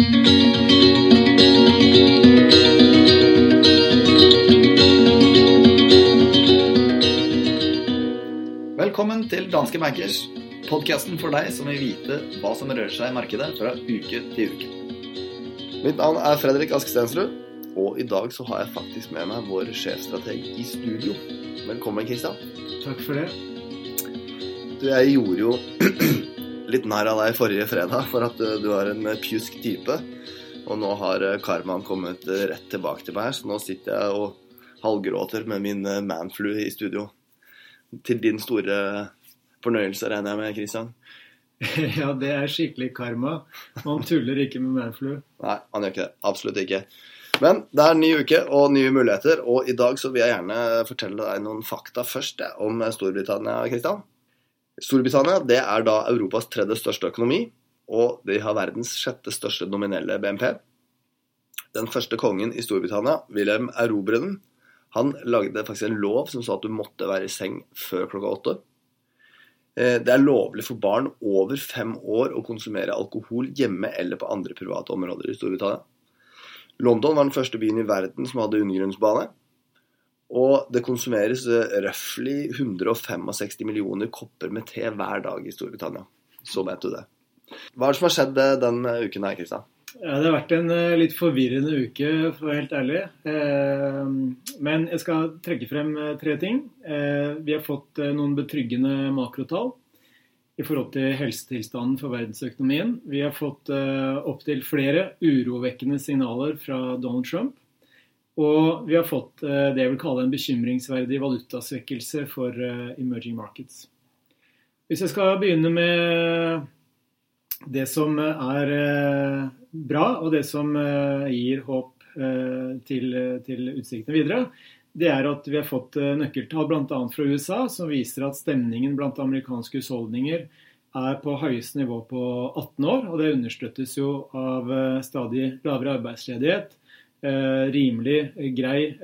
Velkommen til Danske Bankers, podkasten for deg som vil vite hva som rører seg i markedet fra uke til uke. Mitt navn er Fredrik Ask Stensrud, og i dag så har jeg faktisk med meg vår sjefstrateg i studio. Velkommen, Kristian. Takk for det. Du, jeg gjorde jo litt narr av deg forrige fredag for at uh, du er en uh, pjusk type. Og nå har uh, karmaen kommet rett tilbake til meg her, så nå sitter jeg og halvgråter med min manflu i studio. Til din store fornøyelse, regner jeg med, Kristian? Ja, det er skikkelig karma. Man tuller ikke med manflu. Nei, han gjør ikke det. Absolutt ikke. Men det er en ny uke og nye muligheter, og i dag så vil jeg gjerne fortelle deg noen fakta først om Storbritannia, Kristian. Storbritannia det er da Europas tredje største økonomi, og de har verdens sjette største nominelle BNP. Den første kongen i Storbritannia, Wilhelm Erobreren, han lagde faktisk en lov som sa at du måtte være i seng før klokka åtte. Eh, det er lovlig for barn over fem år å konsumere alkohol hjemme eller på andre private områder i Storbritannia. London var den første byen i verden som hadde undergrunnsbane. Og det konsumeres eh, røftlig 165 millioner kopper med te hver dag i Storbritannia. Så vet du det. Hva er det som har skjedd eh, den uken her, Kristian? Ja, det har vært en litt forvirrende uke, for å være helt ærlig. Men jeg skal trekke frem tre ting. vi har fått noen betryggende makrotall i forhold til helsetilstanden for verdensøkonomien. Vi har fått opptil flere urovekkende signaler fra Donald Trump. Og vi har fått det jeg vil kalle en bekymringsverdig valutasvekkelse for emerging markets. Hvis jeg skal begynne med det som er eh, bra, og det som eh, gir håp eh, til, til utsiktene videre, det er at vi har fått nøkkeltall bl.a. fra USA som viser at stemningen blant amerikanske husholdninger er på høyeste nivå på 18 år. Og det understøttes jo av stadig lavere arbeidsledighet, rimelig grei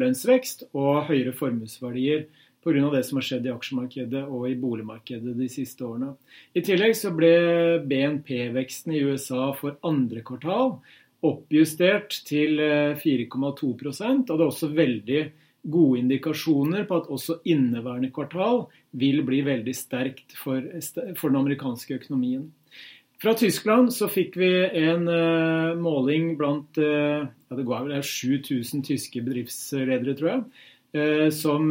lønnsvekst og høyere formuesverdier pga. det som har skjedd i aksjemarkedet og i boligmarkedet de siste årene. I tillegg så ble BNP-veksten i USA for andre kvartal oppjustert til 4,2 eh, og det er også veldig gode indikasjoner på at også inneværende kvartal vil bli veldig sterkt for, for den amerikanske økonomien. Fra Tyskland så fikk vi en uh, måling blant uh, ja, det går vel 7000 tyske bedriftsledere, tror jeg. uh, som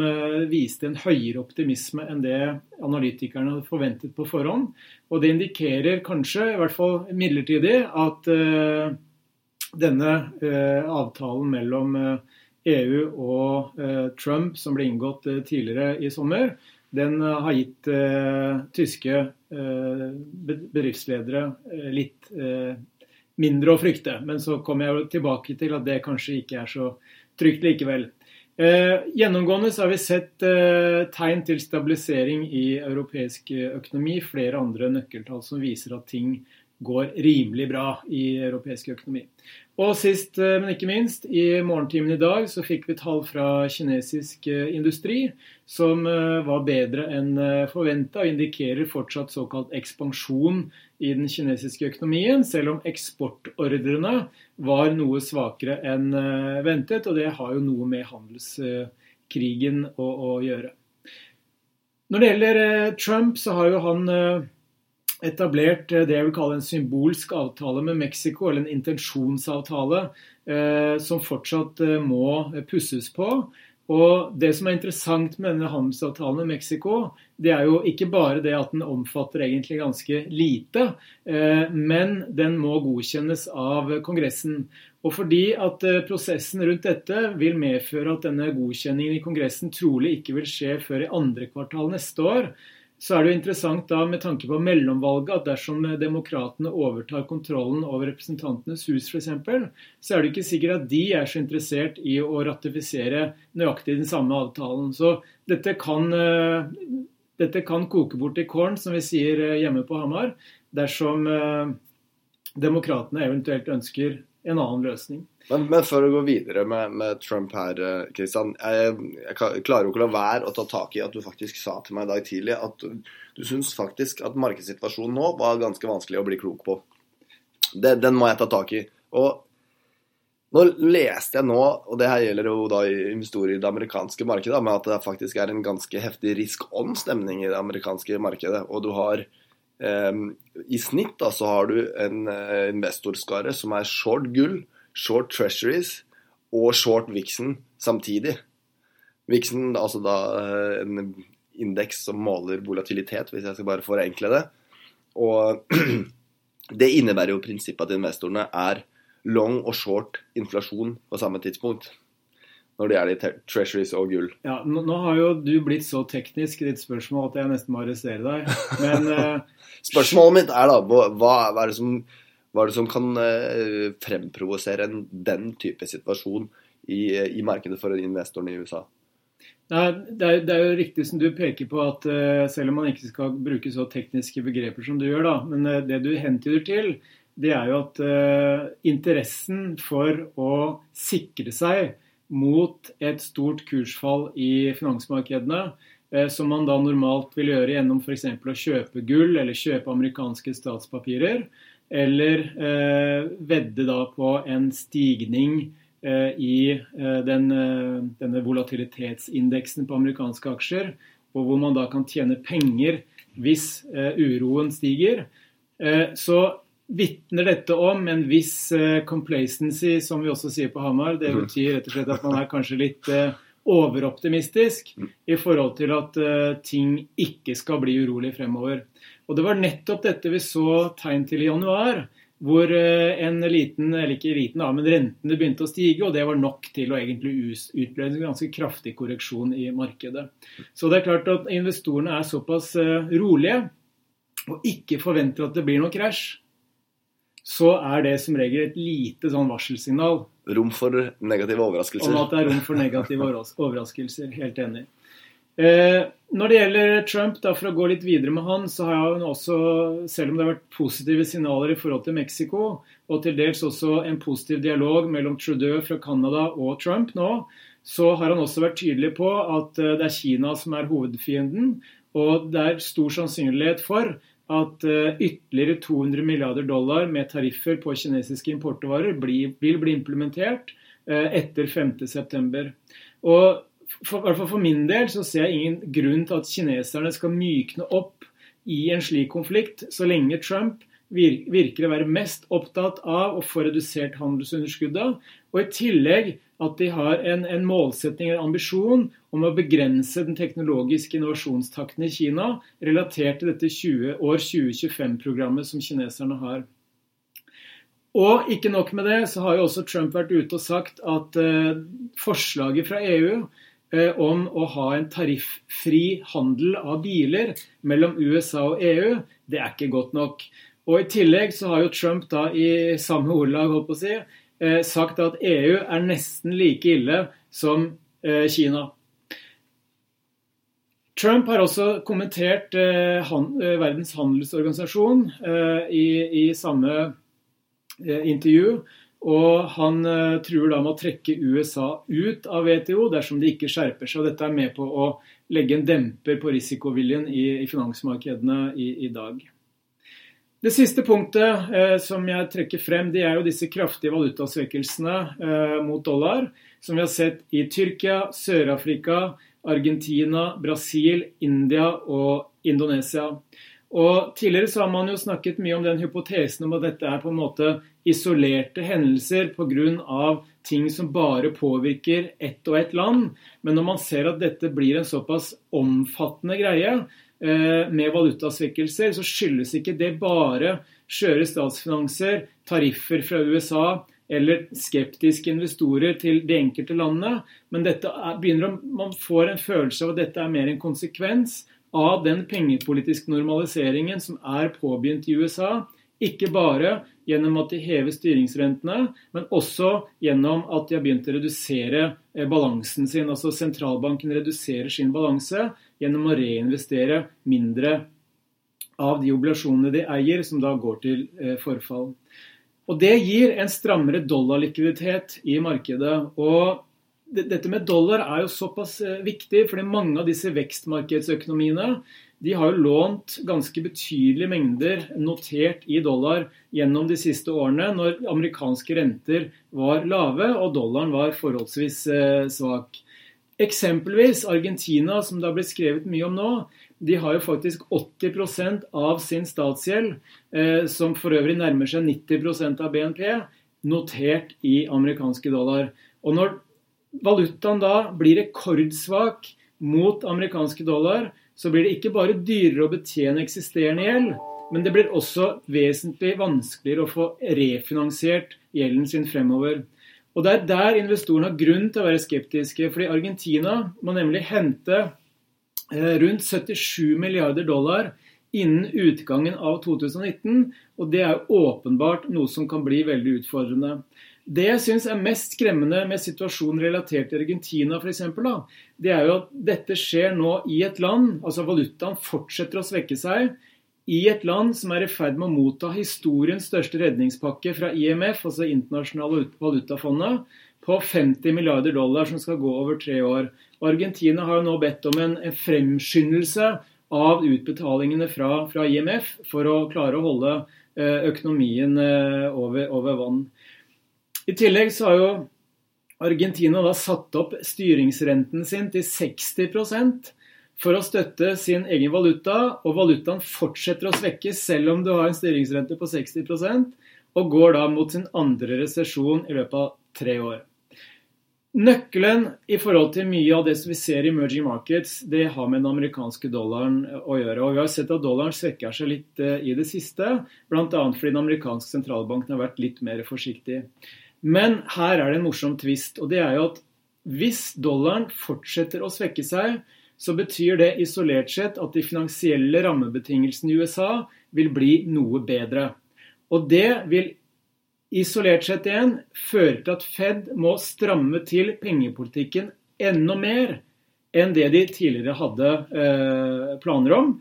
viste en høyere optimisme enn det analytikerne hadde forventet på forhånd. Og det indikerer kanskje, i hvert fall midlertidig, at denne avtalen mellom EU og Trump, som ble inngått tidligere i sommer, den har gitt tyske bedriftsledere litt mindre å frykte. Men så kommer jeg tilbake til at det kanskje ikke er så trygt likevel. Eh, gjennomgående så har vi sett eh, tegn til stabilisering i europeisk eh, økonomi. Flere andre nøkkeltall som viser at ting går rimelig bra i europeisk økonomi. Og sist, eh, men ikke minst, i morgentimen i dag så fikk vi tall fra kinesisk eh, industri som eh, var bedre enn forventa og indikerer fortsatt såkalt ekspansjon i den kinesiske økonomien, selv om eksportordrene var noe svakere enn ventet. Og det har jo noe med handelskrigen å, å gjøre. Når det gjelder Trump, så har jo han etablert eh, det jeg vil kalle en symbolsk avtale med Mexico, eller en intensjonsavtale, eh, som fortsatt eh, må pusses på. Og Det som er interessant med denne handelsavtalen med Mexico, det er jo ikke bare det at den omfatter egentlig ganske lite, men den må godkjennes av Kongressen. Og fordi at prosessen rundt dette vil medføre at denne godkjenningen i Kongressen trolig ikke vil skje før i andre kvartal neste år, så er det jo interessant da med tanke på mellomvalget at dersom demokratene overtar kontrollen over Representantenes hus f.eks., så er det ikke sikkert at de er så interessert i å ratifisere nøyaktig den samme avtalen. Så dette kan, eh, dette kan koke bort i korn, som vi sier eh, hjemme på Hamar, dersom eh, demokratene eventuelt ønsker en annen løsning. Men, men, for å gå videre med, med Trump her, Kristian. Eh, jeg, jeg, klarer jo ikke å la være å ta tak i at du faktisk sa til meg i dag tidlig at du, syns faktisk at markedssituasjonen nå var ganske vanskelig å bli klok på. det, den må jeg ta tak i. Og nå leste jeg nå, og det her gjelder jo da investorer i det amerikanske markedet, med at det faktisk er en ganske heftig risk on-stemning i det amerikanske markedet. Og du har I snitt da så har du en eh, investorskare som er short gull, short treasuries og short Vixen samtidig. Vixen, altså da eh, en indeks som måler volatilitet, hvis jeg skal bare forenkle det. Og det innebærer jo prinsippet at investorene er long og short inflasjon på samme tidspunkt. Når det gjelder treasuries og gull. Ja, nå, nå, har jo du blitt så teknisk i ditt spørsmål at jeg nesten må arrestere deg. Men uh, Spørsmålet mitt er da hva, hva, er det som, hva er det som kan uh, fremprovosere en, den type situasjon i, i markedet for investorene i USA? Nei, det er, det er, jo riktig som du peker på, at uh, selv om man ikke skal bruke så tekniske begreper som du gjør, da, men uh, det du hentyder til, det er jo at uh, interessen for å sikre seg mot et stort kursfall i finansmarkedene, som man da normalt vil gjøre gjennom f.eks. å kjøpe gull eller kjøpe amerikanske statspapirer, eller vedde da på en stigning Eh, i eh, den, eh, denne volatilitetsindeksen på amerikanske aksjer, og hvor man da kan tjene penger hvis uroen stiger, så vitner dette om en viss complacency, som vi også sier på Hamar. Det mhm. betyr rett og slett at man er kanskje litt overoptimistisk i forhold til at ting ikke skal bli urolig fremover. Og Det var nettopp dette vi så tegn til i januar hvor eh, en liten, eller ikke liten, men rentene begynte å stige, og det var nok til å egentlig utløse en ganske kraftig korreksjon i markedet. Så det er klart at investorene er såpass eh, rolige og ikke forventer at det blir noe krasj, så er det som regel et lite sånn varselsignal. Rom for negative overraskelser. Om at det er rom for negative overraskelser. Helt enig. Eh, når det gjelder Trump, da, for å gå litt videre med han, så har han også, selv om det har vært positive signaler i forhold til Mexico, og til dels også en positiv dialog mellom Trudeau fra Canada og Trump nå, så har han også vært tydelig på at eh, det er Kina som er hovedfienden. Og det er stor sannsynlighet for at eh, ytterligere 200 milliarder dollar med tariffer på kinesiske importvarer vil bli implementert etter 5.9. Og for, for min del så ser jeg ingen grunn til at kineserne skal mykne opp i en slik konflikt, så lenge Trump virker å være mest opptatt av å få redusert handelsunderskuddet, og i tillegg at de har en, en målsetting, en ambisjon, om å begrense den teknologiske innovasjonstakten i Kina relatert til dette 20, år 2025-programmet som kineserne har. Og ikke nok med det, så har jo også Trump vært ute og sagt at eh, forslaget fra EU Eh, om å ha en tariffri handel av biler mellom USA og EU, det er ikke godt nok. Og I tillegg så har jo Trump da i samme ordlag holdt på å si, sagt at EU er nesten like ille som eh, Kina. Trump har også kommentert Verdens handelsorganisasjon i, i samme intervju og han truer da med å trekke USA ut av WTO dersom de ikke skjerper seg. Dette er med på å legge en demper på risikoviljen i, i finansmarkedene i, i, dag. Det siste punktet eh, som jeg trekker frem, det er jo disse kraftige valutasvekkelsene eh, mot dollar, som vi har sett i Tyrkia, Sør-Afrika, Argentina, Brasil, India og Indonesia. Og Tidligere så har man jo snakket mye om den hypotesen om at dette er på en måte isolerte hendelser pga. ting som bare påvirker ett og ett land. Men når man ser at dette blir en såpass omfattende greie med valutasvekkelser, så skyldes ikke det bare skjøre statsfinanser, tariffer fra USA eller skeptiske investorer til de enkelte landene. Men er, å, man får en følelse av at dette er mer en konsekvens av den pengepolitiske normaliseringen som er påbegynt i USA. Ikke bare gjennom at de hever styringsrentene, men også gjennom at de har begynt å redusere eh, balansen sin. Altså sentralbanken reduserer sin balanse gjennom å reinvestere mindre av de obligasjonene de eier, som da går til eh, forfall. Og Det gir en strammere dollarlikviditet i markedet. og dette med dollar er jo såpass eh, viktig, fordi mange av disse vekstmarkedsøkonomiene de har jo lånt ganske betydelige mengder notert i dollar gjennom de siste årene, når amerikanske renter var lave og dollaren var forholdsvis eh, svak. Eksempelvis Argentina, som det har blitt skrevet mye om nå. De har jo faktisk 80% av sin statsgjeld, eh, som for øvrig nærmer seg 90% av BNP, notert i amerikanske dollar. Og når valutaen da blir rekordsvak mot amerikanske dollar, så blir det ikke bare dyrere å betjene eksisterende gjeld, men det blir også vesentlig vanskeligere å få refinansiert gjelden sin fremover. Og Det er der investorene har grunn til å være skeptiske. fordi Argentina må nemlig hente eh, rundt 77 milliarder dollar innen utgangen av 2019. Og det er åpenbart noe som kan bli veldig utfordrende. Det jeg syns er mest skremmende med situasjonen relatert til Argentina for eksempel, da, det er jo at dette skjer nå i et land, altså valutaen fortsetter å svekke seg, i et land som er i ferd med å motta historiens største redningspakke fra IMF, altså Internasjonale valutafondet, på 50 milliarder dollar som skal gå over tre år. Argentina har jo nå bedt om en, en fremskyndelse av utbetalingene fra, fra, IMF for å klare å holde eh, økonomien eh, over, over vann. I tillegg så har jo Argentina da satt opp styringsrenten sin til 60 for å støtte sin egen valuta, og valutaen fortsetter å svekkes selv om du har en styringsrente på 60% og går da mot sin andre resesjon i løpet av tre år. Nøkkelen i forhold til mye av det som vi ser i emerging markets, det har med den amerikanske dollaren å gjøre. Og Vi har sett at dollaren svekker seg litt eh, i det siste, bl.a. fordi den amerikanske sentralbanken har vært litt mer forsiktig. Men her er det en morsom tvist. Og det er jo at hvis dollaren fortsetter å svekke seg, så betyr det isolert sett at de finansielle rammebetingelsene i USA vil bli noe bedre. Og det vil isolert sett igjen føre til at Fed må stramme til pengepolitikken enda mer enn det de tidligere hadde eh, planer om.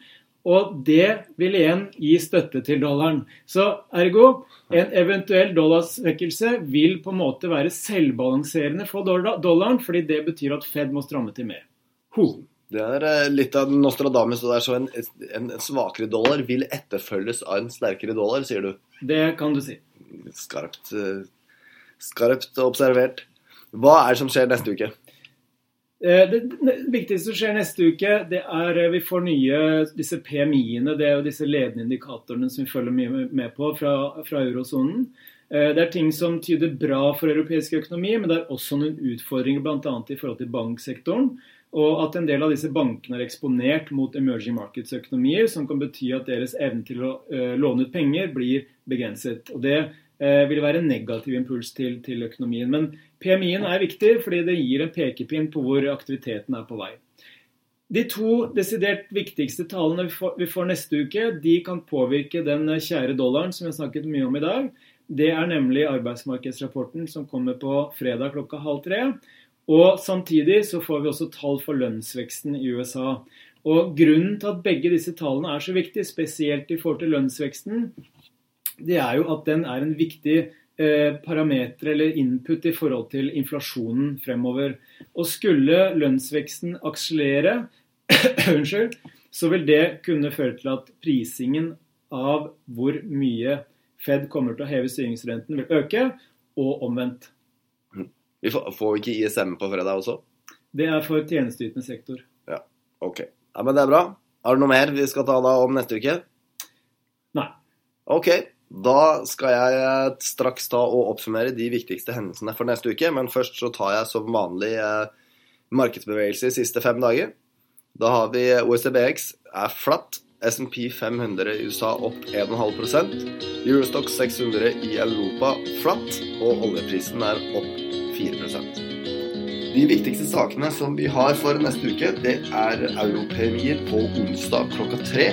Og det vil igjen gi støtte til dollaren. Så ergo, en eventuell dollarsvekkelse vil på en måte være selvbalanserende for dollaren, fordi det betyr at Fed må stramme til mer. Ho. Det er eh, litt av Nostradamus. Det er så en, en, svakere dollar vil etterfølges av en sterkere dollar, sier du? Det kan du si. Skarpt, eh, skarpt observert. Hva er det som skjer neste uke? Eh, det, viktigste som skjer neste uke, det er vi får nye disse PMI-ene. Det er jo disse ledende indikatorene som vi følger mye med på fra, fra eurosonen. Det er ting som tyder bra for europeisk økonomi, men det er også noen utfordringer bl.a. i forhold til banksektoren. Og at en del av disse bankene er eksponert mot emerging markets-økonomier, som kan bety at deres evne til å låne ut penger blir begrenset. Og Det vil være en negativ impuls til, til økonomien. Men PMI-en er viktig fordi det gir en pekepinn på hvor aktiviteten er på vei. De to desidert viktigste tallene vi får neste uke, de kan påvirke den kjære dollaren som vi har snakket mye om i dag. Det er nemlig arbeidsmarkedsrapporten som kommer på fredag klokka halv tre. Og samtidig så får vi også tall for lønnsveksten i USA. Og Grunnen til at begge disse tallene er så viktige, spesielt i forhold til lønnsveksten, det er jo at den er en viktig parameter eller input i forhold til inflasjonen fremover. Og skulle lønnsveksten akselere, unnskyld, så vil det kunne føre til at prisingen av hvor mye Fed kommer til å heve styringsrenten, vil øke, og omvendt. Vi får, får ikke ISM på fredag også? Det er for tjenesteytende sektor. Ja, ok. Ja, Men det er bra. Har du noe mer vi skal ta da om neste uke? Nei. Ok. Da skal jeg eh, straks ta og oppsummere de viktigste hendelsene for neste uke. Men først så tar jeg som vanlig eh, markedsbevegelse de siste fem dager. Da har vi OECBX er flatt. SMP 500 i USA opp 1,5% Eurostock 600 i Europa flatt. Og oljeprisen er opp 4 De viktigste sakene som vi har for neste uke, det er europemier på onsdag klokka tre.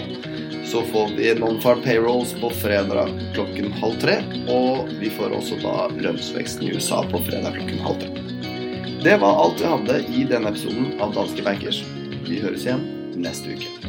Så får vi non-farm payrolls på fredag klokken halv tre. Og vi får også da lønnsveksten i USA på fredag klokken halv tre. Det var alt vi hadde i denne episoden av Danske Bankers. Vi høres igjen neste uke.